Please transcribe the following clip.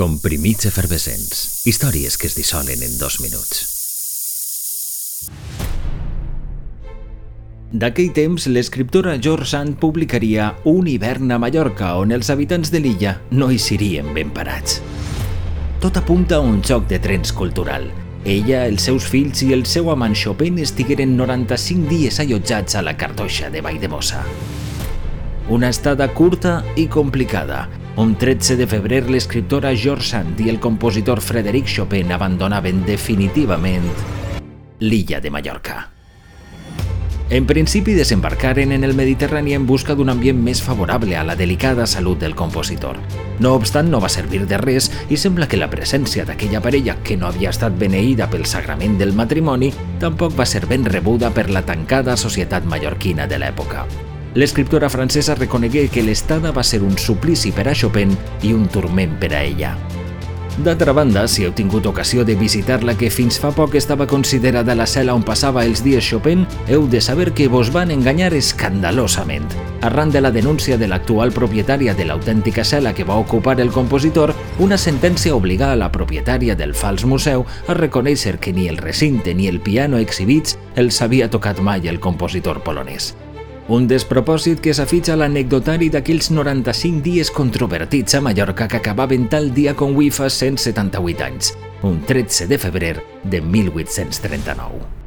Comprimits efervescents. Històries que es dissolen en dos minuts. D'aquell temps, l'escriptora George Sand publicaria Un hivern a Mallorca, on els habitants de l'illa no hi serien ben parats. Tot apunta a un xoc de trens cultural. Ella, els seus fills i el seu amant Chopin estigueren 95 dies allotjats a la cartoixa de Valldemossa. Una estada curta i complicada. Un 13 de febrer l'escriptora George Sand i el compositor Frederic Chopin abandonaven definitivament l'illa de Mallorca. En principi desembarcaren en el Mediterrani en busca d'un ambient més favorable a la delicada salut del compositor. No obstant, no va servir de res i sembla que la presència d'aquella parella, que no havia estat beneïda pel sagrament del matrimoni, tampoc va ser ben rebuda per la tancada societat mallorquina de l'època. L'escriptora francesa reconegué que l'estada va ser un suplici per a Chopin i un turment per a ella. D'altra banda, si heu tingut ocasió de visitar la que fins fa poc estava considerada la cel·la on passava els dies Chopin, heu de saber que vos van enganyar escandalosament. Arran de la denúncia de l'actual propietària de l'autèntica cel·la que va ocupar el compositor, una sentència obliga a la propietària del fals museu a reconèixer que ni el recinte ni el piano exhibits els havia tocat mai el compositor polonès. Un despropòsit que s'afitja a l'anecdotari d'aquells 95 dies controvertits a Mallorca que acabaven tal dia com avui fa 178 anys, un 13 de febrer de 1839.